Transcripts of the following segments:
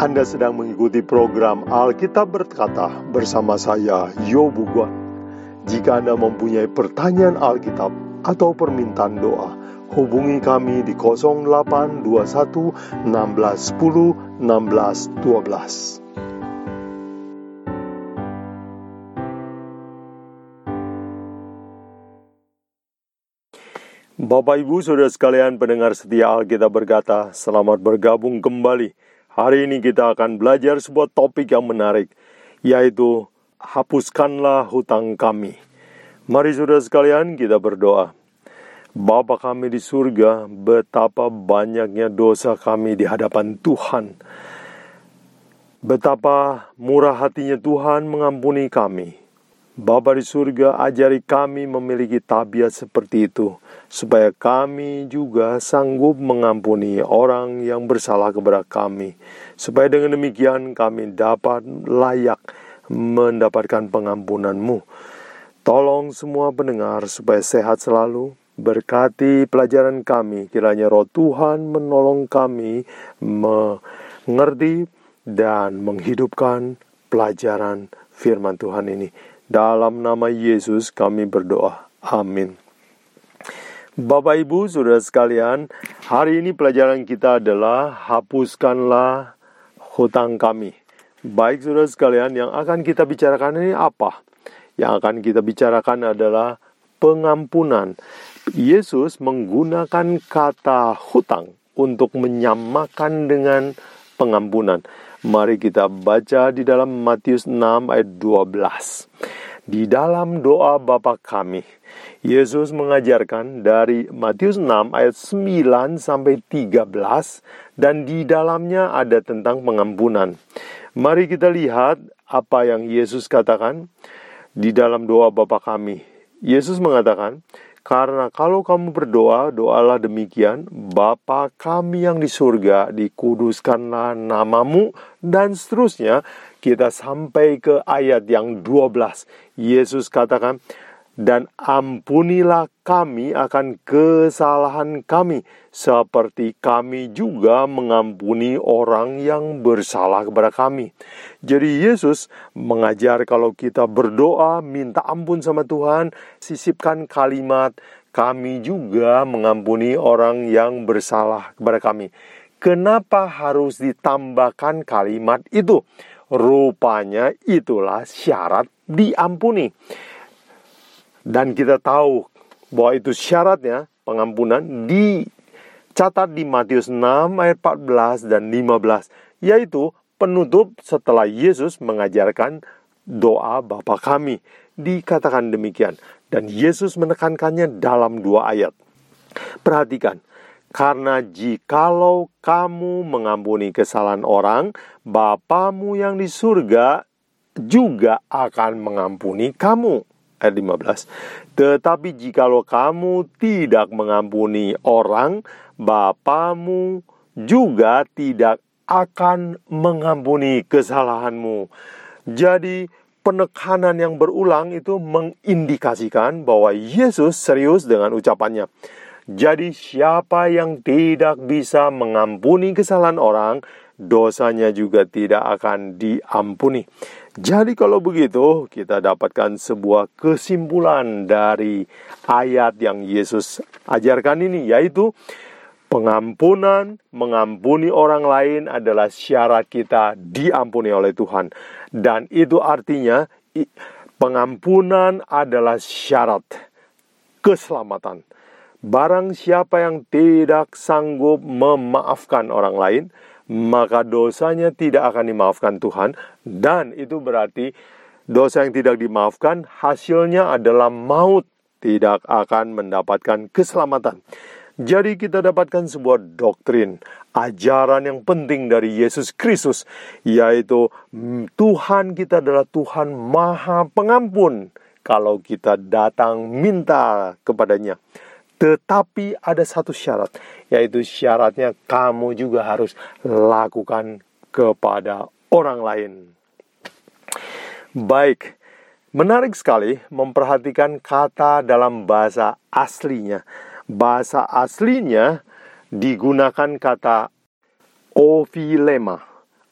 Anda sedang mengikuti program Alkitab Berkata bersama saya, Yobu Guan. Jika Anda mempunyai pertanyaan Alkitab atau permintaan doa, hubungi kami di 0821 1610 1612. Bapak Ibu Saudara sekalian pendengar setia Alkitab berkata, selamat bergabung kembali Hari ini kita akan belajar sebuah topik yang menarik, yaitu hapuskanlah hutang kami. Mari saudara sekalian kita berdoa. Bapa kami di surga, betapa banyaknya dosa kami di hadapan Tuhan. Betapa murah hatinya Tuhan mengampuni kami. Bapa di surga, ajari kami memiliki tabiat seperti itu supaya kami juga sanggup mengampuni orang yang bersalah kepada kami, supaya dengan demikian kami dapat layak mendapatkan pengampunanmu. Tolong semua pendengar supaya sehat selalu, berkati pelajaran kami, kiranya roh Tuhan menolong kami mengerti dan menghidupkan pelajaran firman Tuhan ini. Dalam nama Yesus kami berdoa. Amin. Bapak Ibu, Saudara sekalian, hari ini pelajaran kita adalah hapuskanlah hutang kami. Baik Saudara sekalian, yang akan kita bicarakan ini apa? Yang akan kita bicarakan adalah pengampunan. Yesus menggunakan kata hutang untuk menyamakan dengan pengampunan. Mari kita baca di dalam Matius 6 ayat 12. Di dalam doa Bapa kami, Yesus mengajarkan dari Matius 6 ayat 9 sampai 13 dan di dalamnya ada tentang pengampunan. Mari kita lihat apa yang Yesus katakan di dalam doa Bapa kami. Yesus mengatakan, karena kalau kamu berdoa, doalah demikian, Bapa kami yang di surga, dikuduskanlah namamu, dan seterusnya, kita sampai ke ayat yang 12. Yesus katakan, dan ampunilah kami akan kesalahan kami, seperti kami juga mengampuni orang yang bersalah kepada kami. Jadi, Yesus mengajar kalau kita berdoa, minta ampun sama Tuhan, sisipkan kalimat, "Kami juga mengampuni orang yang bersalah kepada kami." Kenapa harus ditambahkan kalimat itu? Rupanya itulah syarat diampuni. Dan kita tahu bahwa itu syaratnya pengampunan dicatat di Matius 6 ayat 14 dan 15 yaitu penutup setelah Yesus mengajarkan doa Bapa kami dikatakan demikian dan Yesus menekankannya dalam dua ayat. Perhatikan, karena jikalau kamu mengampuni kesalahan orang, Bapamu yang di surga juga akan mengampuni kamu ayat 15. Tetapi jikalau kamu tidak mengampuni orang, Bapamu juga tidak akan mengampuni kesalahanmu. Jadi penekanan yang berulang itu mengindikasikan bahwa Yesus serius dengan ucapannya. Jadi siapa yang tidak bisa mengampuni kesalahan orang, dosanya juga tidak akan diampuni. Jadi kalau begitu kita dapatkan sebuah kesimpulan dari ayat yang Yesus ajarkan ini yaitu pengampunan, mengampuni orang lain adalah syarat kita diampuni oleh Tuhan. Dan itu artinya pengampunan adalah syarat keselamatan. Barang siapa yang tidak sanggup memaafkan orang lain, maka dosanya tidak akan dimaafkan Tuhan dan itu berarti dosa yang tidak dimaafkan hasilnya adalah maut tidak akan mendapatkan keselamatan. Jadi kita dapatkan sebuah doktrin, ajaran yang penting dari Yesus Kristus, yaitu Tuhan kita adalah Tuhan Maha Pengampun kalau kita datang minta kepadanya. Tetapi ada satu syarat, yaitu syaratnya kamu juga harus lakukan kepada orang lain. Baik, menarik sekali memperhatikan kata dalam bahasa aslinya. Bahasa aslinya digunakan kata ophilema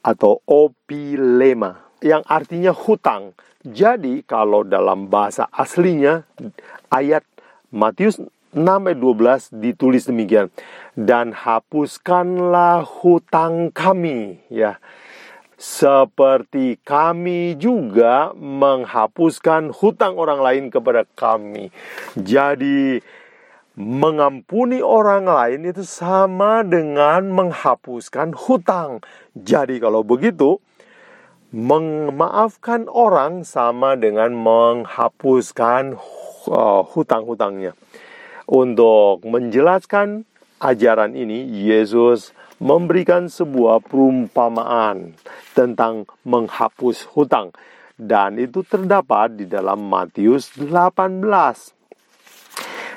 atau opilema yang artinya hutang. Jadi kalau dalam bahasa aslinya ayat Matius 6 ayat 12 ditulis demikian dan hapuskanlah hutang kami ya seperti kami juga menghapuskan hutang orang lain kepada kami. Jadi mengampuni orang lain itu sama dengan menghapuskan hutang. Jadi kalau begitu memaafkan orang sama dengan menghapuskan uh, hutang-hutangnya. Untuk menjelaskan ajaran ini, Yesus memberikan sebuah perumpamaan tentang menghapus hutang dan itu terdapat di dalam Matius 18.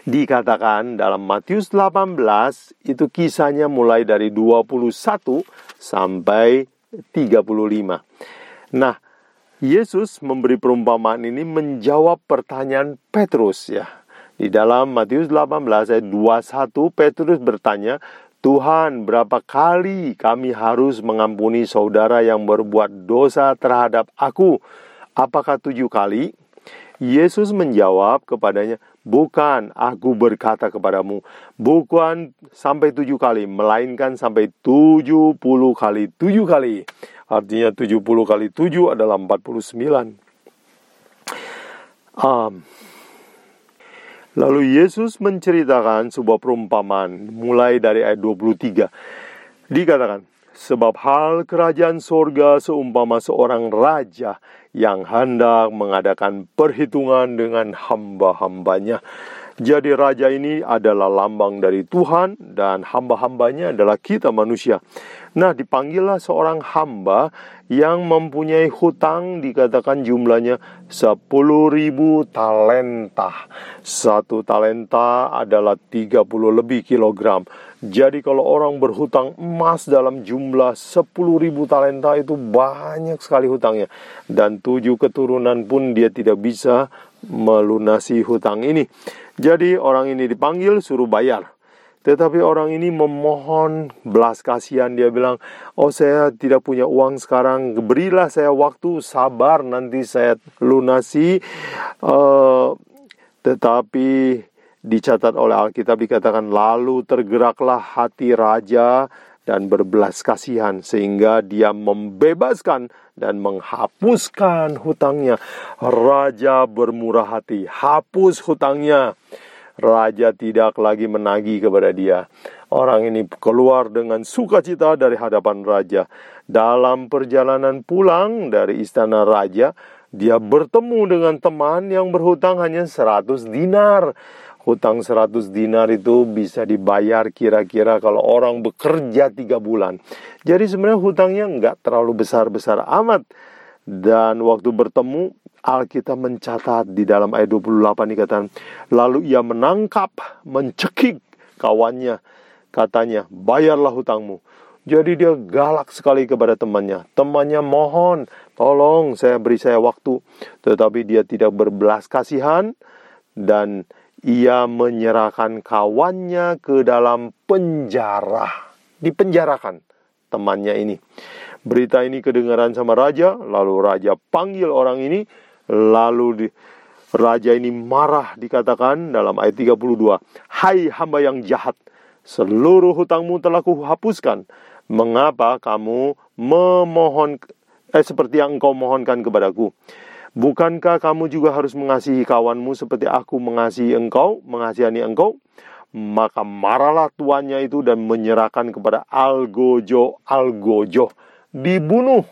Dikatakan dalam Matius 18 itu kisahnya mulai dari 21 sampai 35. Nah, Yesus memberi perumpamaan ini menjawab pertanyaan Petrus ya. Di dalam Matius 18 ayat 21 Petrus bertanya, Tuhan, berapa kali kami harus mengampuni saudara yang berbuat dosa terhadap aku? Apakah tujuh kali? Yesus menjawab kepadanya, Bukan, aku berkata kepadamu, bukan sampai tujuh kali, melainkan sampai tujuh puluh kali tujuh kali. Artinya tujuh puluh kali tujuh adalah empat puluh sembilan. Lalu Yesus menceritakan sebuah perumpamaan mulai dari ayat 23. Dikatakan, sebab hal kerajaan sorga seumpama seorang raja yang hendak mengadakan perhitungan dengan hamba-hambanya. Jadi raja ini adalah lambang dari Tuhan dan hamba-hambanya adalah kita manusia. Nah, dipanggillah seorang hamba yang mempunyai hutang dikatakan jumlahnya 10.000 talenta. Satu talenta adalah 30 lebih kilogram. Jadi kalau orang berhutang emas dalam jumlah 10.000 talenta itu banyak sekali hutangnya. Dan tujuh keturunan pun dia tidak bisa melunasi hutang ini. Jadi orang ini dipanggil suruh bayar. Tetapi orang ini memohon belas kasihan. Dia bilang, oh saya tidak punya uang sekarang. Berilah saya waktu, sabar nanti saya lunasi. Uh, tetapi dicatat oleh Alkitab dikatakan, lalu tergeraklah hati raja dan berbelas kasihan sehingga dia membebaskan dan menghapuskan hutangnya. Raja bermurah hati, hapus hutangnya raja tidak lagi menagih kepada dia. Orang ini keluar dengan sukacita dari hadapan raja. Dalam perjalanan pulang dari istana raja, dia bertemu dengan teman yang berhutang hanya 100 dinar. Hutang 100 dinar itu bisa dibayar kira-kira kalau orang bekerja tiga bulan. Jadi sebenarnya hutangnya nggak terlalu besar-besar amat. Dan waktu bertemu, Alkitab mencatat di dalam ayat 28 dikatakan, lalu ia menangkap, mencekik kawannya, katanya, bayarlah hutangmu. Jadi dia galak sekali kepada temannya. Temannya mohon, tolong saya beri saya waktu. Tetapi dia tidak berbelas kasihan dan ia menyerahkan kawannya ke dalam penjara. Dipenjarakan temannya ini. Berita ini kedengaran sama raja, lalu raja panggil orang ini Lalu di, raja ini marah dikatakan dalam ayat 32. Hai hamba yang jahat, seluruh hutangmu telah kuhapuskan. Mengapa kamu memohon eh, seperti yang engkau mohonkan kepadaku? Bukankah kamu juga harus mengasihi kawanmu seperti aku mengasihi engkau, mengasihani engkau? Maka marahlah tuannya itu dan menyerahkan kepada Algojo, Algojo, dibunuh.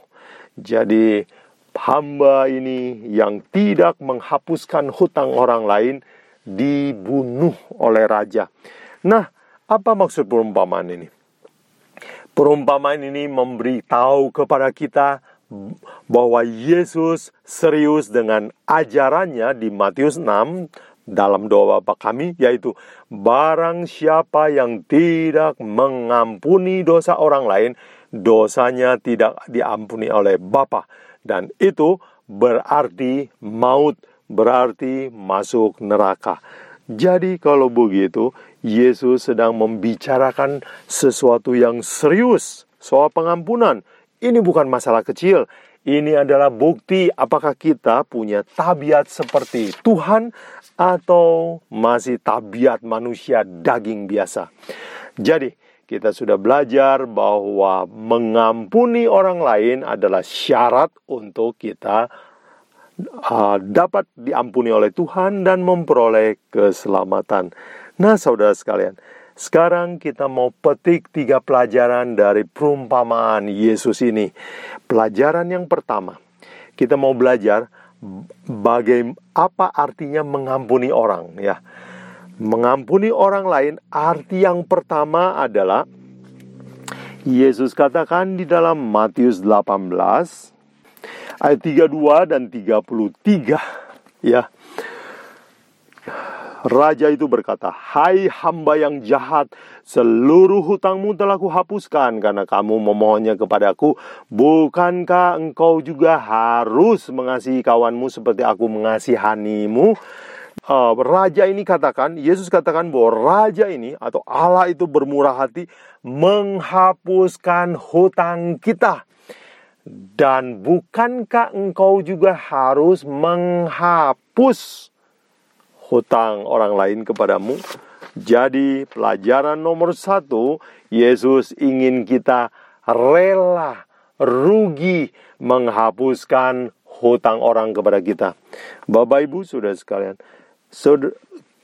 Jadi hamba ini yang tidak menghapuskan hutang orang lain dibunuh oleh raja. Nah, apa maksud perumpamaan ini? Perumpamaan ini memberitahu kepada kita bahwa Yesus serius dengan ajarannya di Matius 6 dalam doa Bapa kami yaitu barang siapa yang tidak mengampuni dosa orang lain dosanya tidak diampuni oleh Bapa dan itu berarti maut, berarti masuk neraka. Jadi kalau begitu, Yesus sedang membicarakan sesuatu yang serius soal pengampunan. Ini bukan masalah kecil. Ini adalah bukti apakah kita punya tabiat seperti Tuhan atau masih tabiat manusia daging biasa. Jadi, kita sudah belajar bahwa mengampuni orang lain adalah syarat untuk kita uh, dapat diampuni oleh Tuhan dan memperoleh keselamatan. Nah, saudara sekalian, sekarang kita mau petik tiga pelajaran dari perumpamaan Yesus ini. Pelajaran yang pertama, kita mau belajar bagaimana apa artinya mengampuni orang ya. Mengampuni orang lain arti yang pertama adalah Yesus katakan di dalam Matius 18 ayat 32 dan 33 ya. Raja itu berkata, Hai hamba yang jahat, seluruh hutangmu telah kuhapuskan karena kamu memohonnya kepadaku. Bukankah engkau juga harus mengasihi kawanmu seperti aku mengasihanimu? Uh, raja ini katakan, Yesus katakan bahwa raja ini atau Allah itu bermurah hati menghapuskan hutang kita. Dan bukankah engkau juga harus menghapus hutang orang lain kepadamu. Jadi, pelajaran nomor satu, Yesus ingin kita rela, rugi menghapuskan hutang orang kepada kita. Bapak, ibu, sudah sekalian,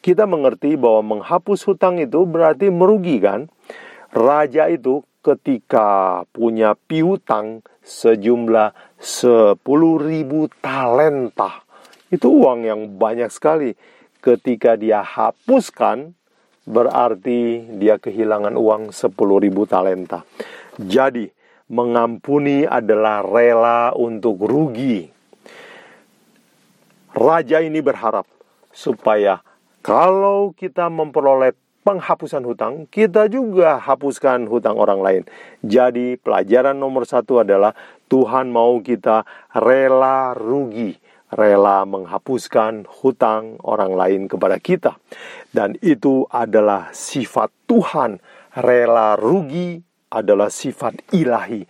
kita mengerti bahwa menghapus hutang itu berarti merugikan. Raja itu ketika punya piutang sejumlah 10 ribu talenta. Itu uang yang banyak sekali ketika dia hapuskan berarti dia kehilangan uang 10.000 talenta. Jadi, mengampuni adalah rela untuk rugi. Raja ini berharap supaya kalau kita memperoleh penghapusan hutang, kita juga hapuskan hutang orang lain. Jadi, pelajaran nomor satu adalah Tuhan mau kita rela rugi rela menghapuskan hutang orang lain kepada kita. Dan itu adalah sifat Tuhan. Rela rugi adalah sifat ilahi.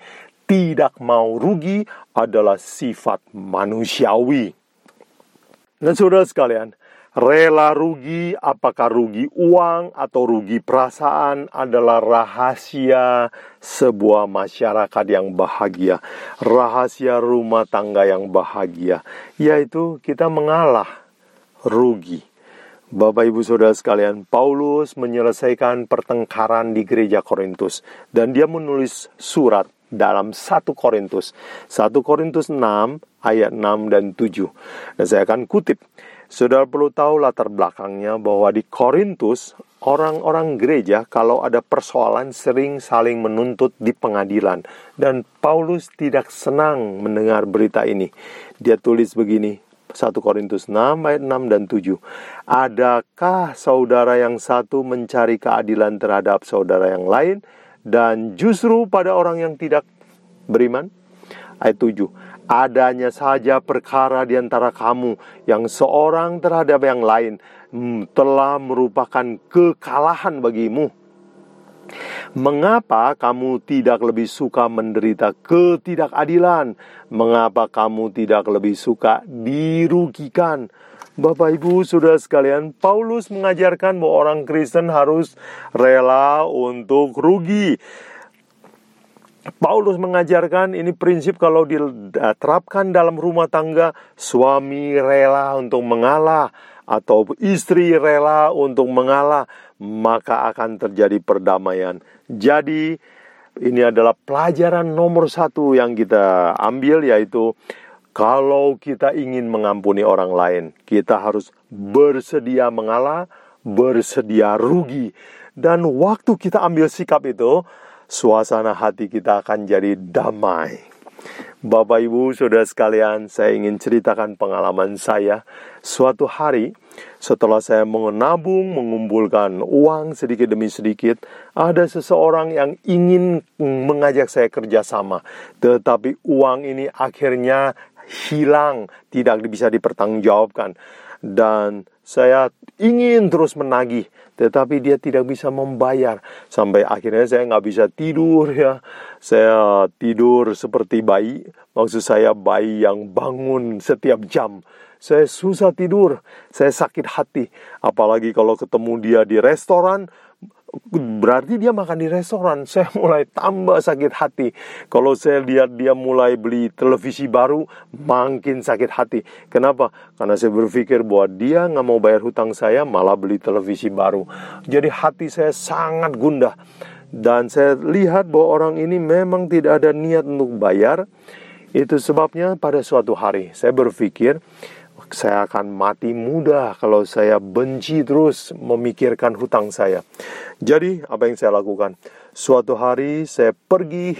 Tidak mau rugi adalah sifat manusiawi. Dan saudara sekalian, Rela rugi, apakah rugi uang atau rugi perasaan adalah rahasia sebuah masyarakat yang bahagia, rahasia rumah tangga yang bahagia, yaitu kita mengalah rugi. Bapak Ibu Saudara sekalian, Paulus menyelesaikan pertengkaran di gereja Korintus dan dia menulis surat dalam 1 Korintus. 1 Korintus 6 ayat 6 dan 7. Dan saya akan kutip. Saudara perlu tahu latar belakangnya bahwa di Korintus orang-orang gereja kalau ada persoalan sering saling menuntut di pengadilan dan Paulus tidak senang mendengar berita ini. Dia tulis begini, 1 Korintus 6 ayat 6 dan 7. Adakah saudara yang satu mencari keadilan terhadap saudara yang lain dan justru pada orang yang tidak beriman? Ayat 7 adanya saja perkara di antara kamu yang seorang terhadap yang lain hmm, telah merupakan kekalahan bagimu. Mengapa kamu tidak lebih suka menderita ketidakadilan? Mengapa kamu tidak lebih suka dirugikan? Bapak Ibu, sudah sekalian, Paulus mengajarkan bahwa orang Kristen harus rela untuk rugi. Paulus mengajarkan ini prinsip kalau diterapkan dalam rumah tangga, suami rela untuk mengalah atau istri rela untuk mengalah, maka akan terjadi perdamaian. Jadi, ini adalah pelajaran nomor satu yang kita ambil, yaitu kalau kita ingin mengampuni orang lain, kita harus bersedia mengalah, bersedia rugi, dan waktu kita ambil sikap itu suasana hati kita akan jadi damai. Bapak Ibu, Saudara sekalian, saya ingin ceritakan pengalaman saya. Suatu hari, setelah saya menabung, mengumpulkan uang sedikit demi sedikit, ada seseorang yang ingin mengajak saya kerjasama. Tetapi uang ini akhirnya hilang, tidak bisa dipertanggungjawabkan. Dan saya ingin terus menagih, tetapi dia tidak bisa membayar. Sampai akhirnya saya nggak bisa tidur ya. Saya tidur seperti bayi, maksud saya bayi yang bangun setiap jam. Saya susah tidur, saya sakit hati. Apalagi kalau ketemu dia di restoran, berarti dia makan di restoran. Saya mulai tambah sakit hati. Kalau saya lihat dia mulai beli televisi baru, makin sakit hati. Kenapa? Karena saya berpikir bahwa dia nggak mau bayar hutang saya, malah beli televisi baru. Jadi hati saya sangat gundah. Dan saya lihat bahwa orang ini memang tidak ada niat untuk bayar. Itu sebabnya pada suatu hari saya berpikir, saya akan mati muda kalau saya benci terus memikirkan hutang saya. Jadi, apa yang saya lakukan? Suatu hari saya pergi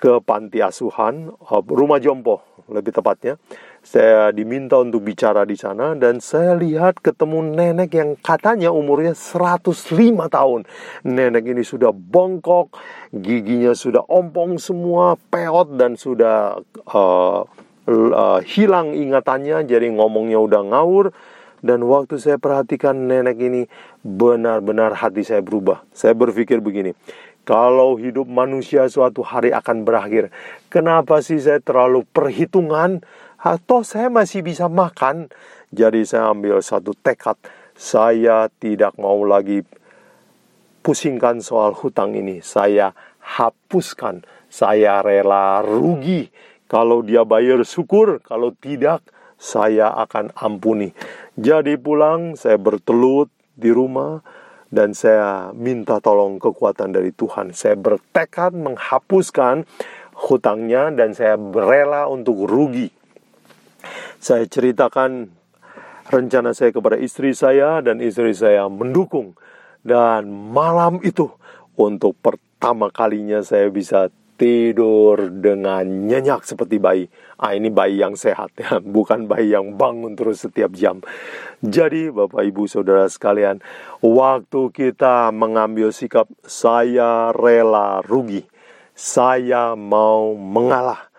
ke panti asuhan, uh, rumah jompo lebih tepatnya. Saya diminta untuk bicara di sana dan saya lihat ketemu nenek yang katanya umurnya 105 tahun. Nenek ini sudah bongkok, giginya sudah ompong semua, peot dan sudah uh, uh, hilang ingatannya, jadi ngomongnya udah ngawur. Dan waktu saya perhatikan nenek ini, benar-benar hati saya berubah. Saya berpikir begini, kalau hidup manusia suatu hari akan berakhir, kenapa sih saya terlalu perhitungan? Atau saya masih bisa makan? Jadi saya ambil satu tekad, saya tidak mau lagi pusingkan soal hutang ini. Saya hapuskan, saya rela rugi kalau dia bayar syukur, kalau tidak saya akan ampuni. Jadi pulang saya bertelut di rumah dan saya minta tolong kekuatan dari Tuhan. Saya bertekad menghapuskan hutangnya dan saya berela untuk rugi. Saya ceritakan rencana saya kepada istri saya dan istri saya mendukung. Dan malam itu untuk pertama kalinya saya bisa tidur dengan nyenyak seperti bayi. Ah, ini bayi yang sehat ya, bukan bayi yang bangun terus setiap jam. Jadi, Bapak Ibu Saudara sekalian, waktu kita mengambil sikap saya rela rugi, saya mau mengalah,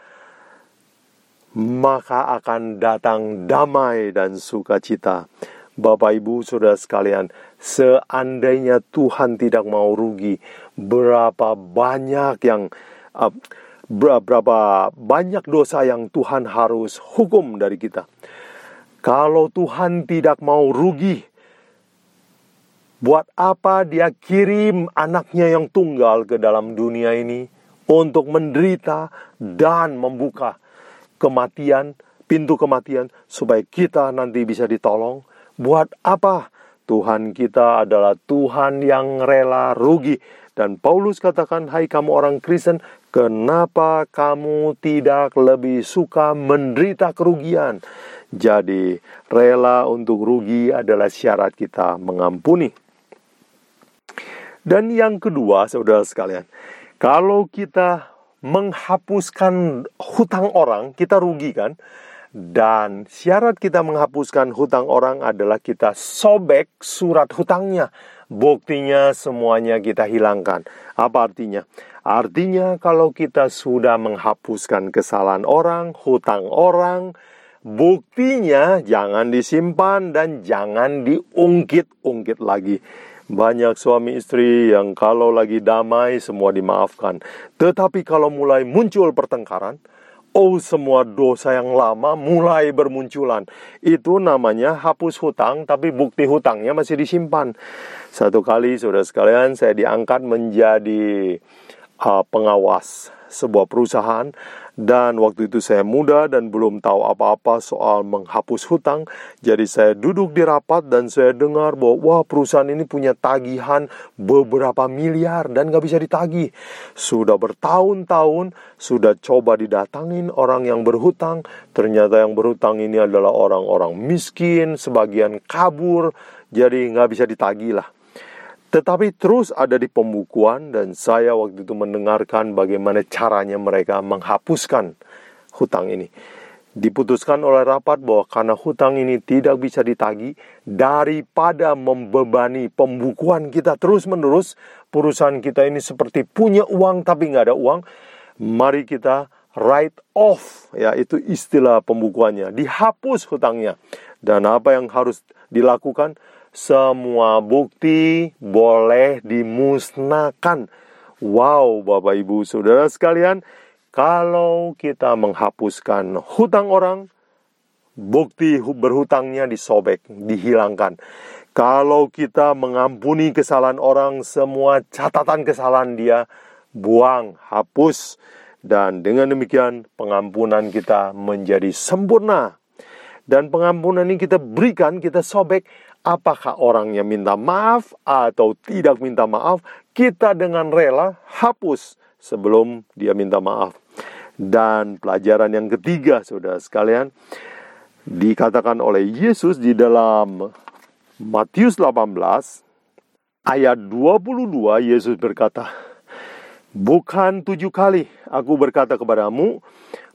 maka akan datang damai dan sukacita. Bapak Ibu Saudara sekalian, seandainya Tuhan tidak mau rugi, berapa banyak yang berapa banyak dosa yang Tuhan harus hukum dari kita. Kalau Tuhan tidak mau rugi, buat apa Dia kirim anaknya yang tunggal ke dalam dunia ini untuk menderita dan membuka kematian, pintu kematian, supaya kita nanti bisa ditolong? Buat apa? Tuhan kita adalah Tuhan yang rela rugi. Dan Paulus katakan, hai kamu orang Kristen, Kenapa kamu tidak lebih suka menderita kerugian? Jadi, rela untuk rugi adalah syarat kita mengampuni. Dan yang kedua, saudara sekalian, kalau kita menghapuskan hutang orang, kita rugi kan? Dan syarat kita menghapuskan hutang orang adalah kita sobek surat hutangnya. Buktinya semuanya kita hilangkan. Apa artinya? Artinya kalau kita sudah menghapuskan kesalahan orang, hutang orang, buktinya jangan disimpan dan jangan diungkit-ungkit lagi. Banyak suami istri yang kalau lagi damai semua dimaafkan. Tetapi kalau mulai muncul pertengkaran, oh semua dosa yang lama mulai bermunculan. Itu namanya hapus hutang tapi bukti hutangnya masih disimpan. Satu kali saudara sekalian saya diangkat menjadi uh, pengawas sebuah perusahaan dan waktu itu saya muda dan belum tahu apa-apa soal menghapus hutang. Jadi saya duduk di rapat dan saya dengar bahwa wah perusahaan ini punya tagihan beberapa miliar dan nggak bisa ditagih. Sudah bertahun-tahun sudah coba didatangin orang yang berhutang. Ternyata yang berhutang ini adalah orang-orang miskin, sebagian kabur. Jadi nggak bisa ditagih lah. Tetapi terus ada di pembukuan dan saya waktu itu mendengarkan bagaimana caranya mereka menghapuskan hutang ini. Diputuskan oleh rapat bahwa karena hutang ini tidak bisa ditagi daripada membebani pembukuan kita terus-menerus, perusahaan kita ini seperti punya uang tapi nggak ada uang, mari kita write off ya itu istilah pembukuannya. Dihapus hutangnya. Dan apa yang harus dilakukan semua bukti boleh dimusnahkan. Wow Bapak Ibu Saudara sekalian kalau kita menghapuskan hutang orang bukti berhutangnya disobek dihilangkan. Kalau kita mengampuni kesalahan orang semua catatan kesalahan dia buang hapus. Dan dengan demikian pengampunan kita menjadi sempurna. Dan pengampunan ini kita berikan, kita sobek apakah orangnya minta maaf atau tidak minta maaf, kita dengan rela hapus sebelum dia minta maaf. Dan pelajaran yang ketiga, saudara sekalian, dikatakan oleh Yesus di dalam Matius 18 ayat 22 Yesus berkata, Bukan tujuh kali aku berkata kepadamu,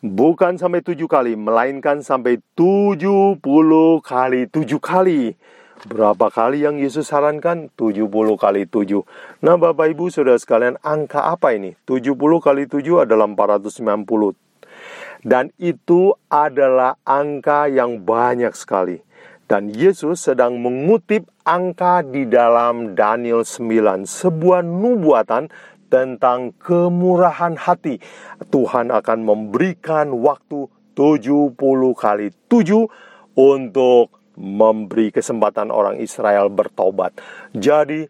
bukan sampai tujuh kali, melainkan sampai tujuh puluh kali tujuh kali. Berapa kali yang Yesus sarankan? Tujuh puluh kali tujuh. Nah Bapak Ibu Saudara sekalian, angka apa ini? Tujuh puluh kali tujuh adalah empat ratus sembilan puluh. Dan itu adalah angka yang banyak sekali. Dan Yesus sedang mengutip angka di dalam Daniel 9, sebuah nubuatan tentang kemurahan hati. Tuhan akan memberikan waktu 70 kali 7 untuk memberi kesempatan orang Israel bertobat. Jadi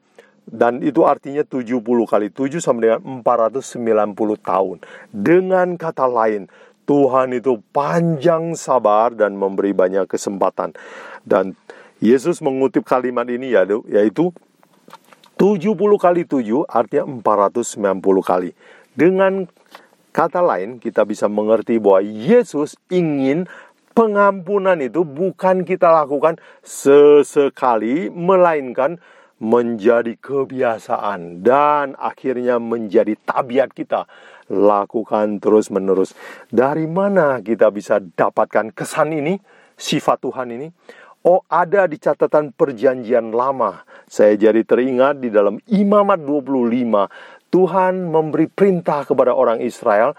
dan itu artinya 70 kali 7 sama dengan 490 tahun. Dengan kata lain, Tuhan itu panjang sabar dan memberi banyak kesempatan. Dan Yesus mengutip kalimat ini yaitu 70 kali 7 artinya 490 kali. Dengan kata lain, kita bisa mengerti bahwa Yesus ingin pengampunan itu bukan kita lakukan sesekali, melainkan menjadi kebiasaan dan akhirnya menjadi tabiat kita. Lakukan terus-menerus. Dari mana kita bisa dapatkan kesan ini, sifat Tuhan ini? Oh, ada di catatan perjanjian lama. Saya jadi teringat di dalam Imamat 25, Tuhan memberi perintah kepada orang Israel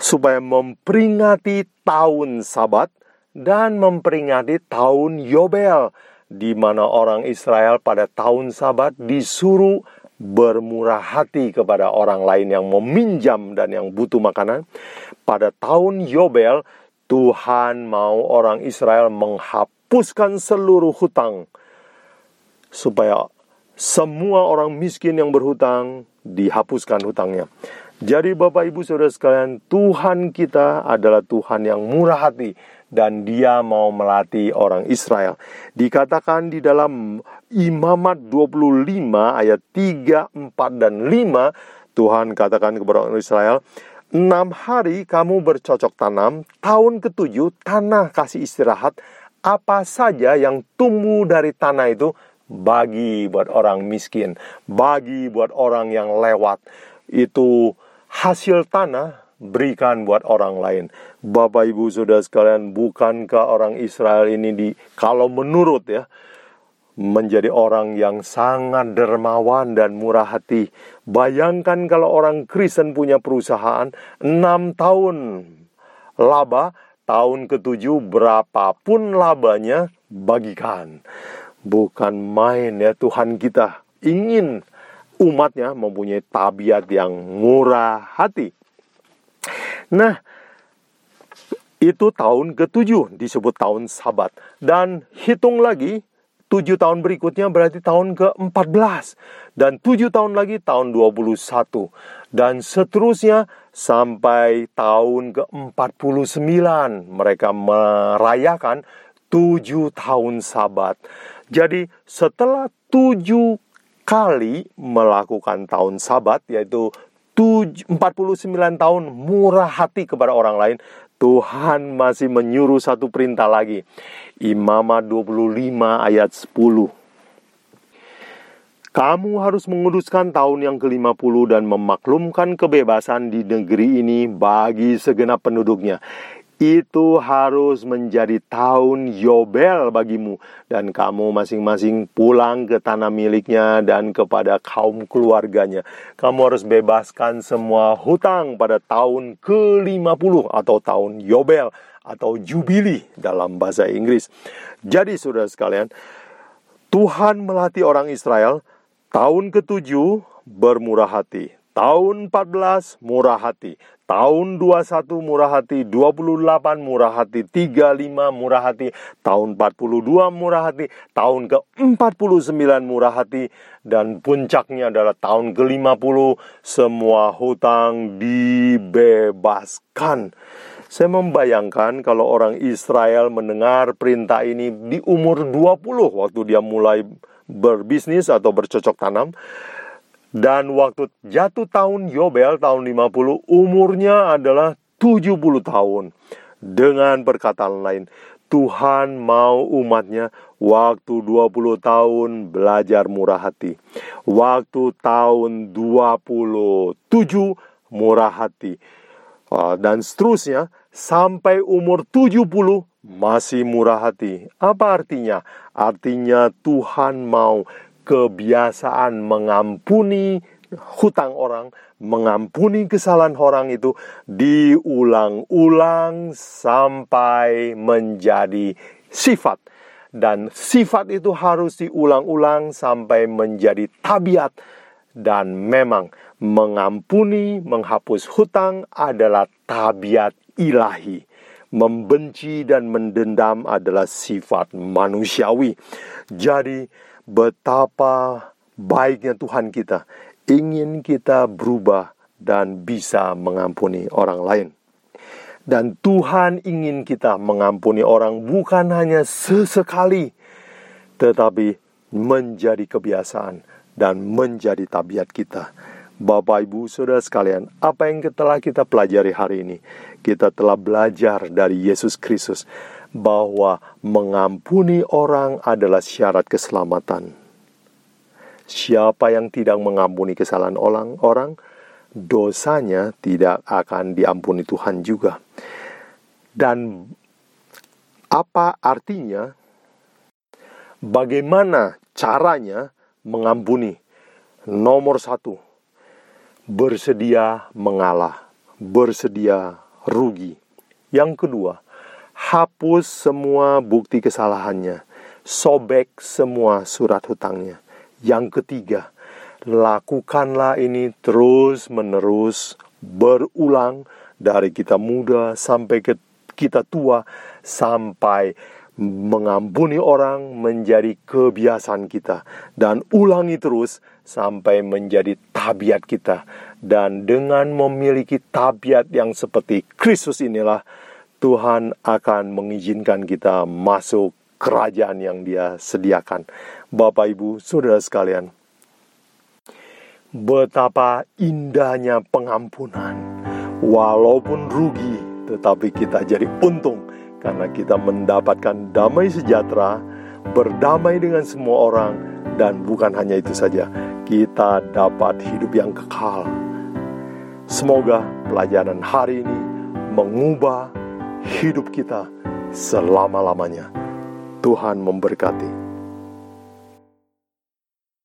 supaya memperingati tahun Sabat dan memperingati tahun Yobel di mana orang Israel pada tahun Sabat disuruh bermurah hati kepada orang lain yang meminjam dan yang butuh makanan. Pada tahun Yobel, Tuhan mau orang Israel menghapus hapuskan seluruh hutang supaya semua orang miskin yang berhutang dihapuskan hutangnya. Jadi Bapak Ibu Saudara sekalian, Tuhan kita adalah Tuhan yang murah hati dan dia mau melatih orang Israel. Dikatakan di dalam Imamat 25 ayat 3, 4 dan 5, Tuhan katakan kepada orang Israel, Enam hari kamu bercocok tanam, tahun ketujuh tanah kasih istirahat, apa saja yang tumbuh dari tanah itu bagi buat orang miskin, bagi buat orang yang lewat. Itu hasil tanah berikan buat orang lain. Bapak Ibu Saudara sekalian, bukankah orang Israel ini di kalau menurut ya menjadi orang yang sangat dermawan dan murah hati. Bayangkan kalau orang Kristen punya perusahaan enam tahun laba tahun ketujuh berapapun labanya bagikan. Bukan main ya Tuhan kita ingin umatnya mempunyai tabiat yang murah hati. Nah, itu tahun ketujuh disebut tahun sabat. Dan hitung lagi tujuh tahun berikutnya berarti tahun ke-14 dan tujuh tahun lagi tahun 21 dan seterusnya sampai tahun ke-49 mereka merayakan tujuh tahun sabat. Jadi setelah tujuh kali melakukan tahun sabat yaitu 49 tahun murah hati kepada orang lain, Tuhan masih menyuruh satu perintah lagi. Imamat 25 ayat 10. Kamu harus menguduskan tahun yang ke-50 dan memaklumkan kebebasan di negeri ini bagi segenap penduduknya. Itu harus menjadi tahun Yobel bagimu dan kamu masing-masing pulang ke tanah miliknya dan kepada kaum keluarganya. Kamu harus bebaskan semua hutang pada tahun ke-50 atau tahun Yobel atau Jubili dalam bahasa Inggris. Jadi saudara sekalian, Tuhan melatih orang Israel tahun ke-7 bermurah hati. Tahun 14 murah hati, tahun 21 murah hati, 28 murah hati, 35 murah hati, tahun 42 murah hati, tahun ke-49 murah hati. Dan puncaknya adalah tahun ke-50 semua hutang dibebaskan. Saya membayangkan kalau orang Israel mendengar perintah ini di umur 20 waktu dia mulai berbisnis atau bercocok tanam dan waktu jatuh tahun Yobel tahun 50 umurnya adalah 70 tahun. Dengan perkataan lain, Tuhan mau umatnya waktu 20 tahun belajar murah hati. Waktu tahun 27 murah hati. Ah, dan seterusnya sampai umur 70 masih murah hati. Apa artinya? Artinya Tuhan mau kebiasaan mengampuni hutang orang, mengampuni kesalahan orang itu diulang-ulang sampai menjadi sifat. Dan sifat itu harus diulang-ulang sampai menjadi tabiat. Dan memang mengampuni, menghapus hutang adalah tabiat ilahi. Membenci dan mendendam adalah sifat manusiawi. Jadi, betapa baiknya Tuhan kita ingin kita berubah dan bisa mengampuni orang lain. Dan Tuhan ingin kita mengampuni orang bukan hanya sesekali, tetapi menjadi kebiasaan dan menjadi tabiat kita. Bapak, Ibu, Saudara sekalian, apa yang telah kita pelajari hari ini? Kita telah belajar dari Yesus Kristus bahwa mengampuni orang adalah syarat keselamatan. Siapa yang tidak mengampuni kesalahan orang, orang dosanya tidak akan diampuni Tuhan juga. Dan apa artinya? Bagaimana caranya mengampuni? Nomor satu, bersedia mengalah, bersedia rugi. Yang kedua, hapus semua bukti kesalahannya, sobek semua surat hutangnya. Yang ketiga, lakukanlah ini terus-menerus berulang dari kita muda sampai ke kita tua sampai mengampuni orang menjadi kebiasaan kita. Dan ulangi terus sampai menjadi tabiat kita. Dan dengan memiliki tabiat yang seperti Kristus inilah Tuhan akan mengizinkan kita masuk kerajaan yang Dia sediakan. Bapak, Ibu, saudara sekalian, betapa indahnya pengampunan, walaupun rugi, tetapi kita jadi untung karena kita mendapatkan damai sejahtera, berdamai dengan semua orang, dan bukan hanya itu saja, kita dapat hidup yang kekal. Semoga pelajaran hari ini mengubah hidup kita selama-lamanya. Tuhan memberkati.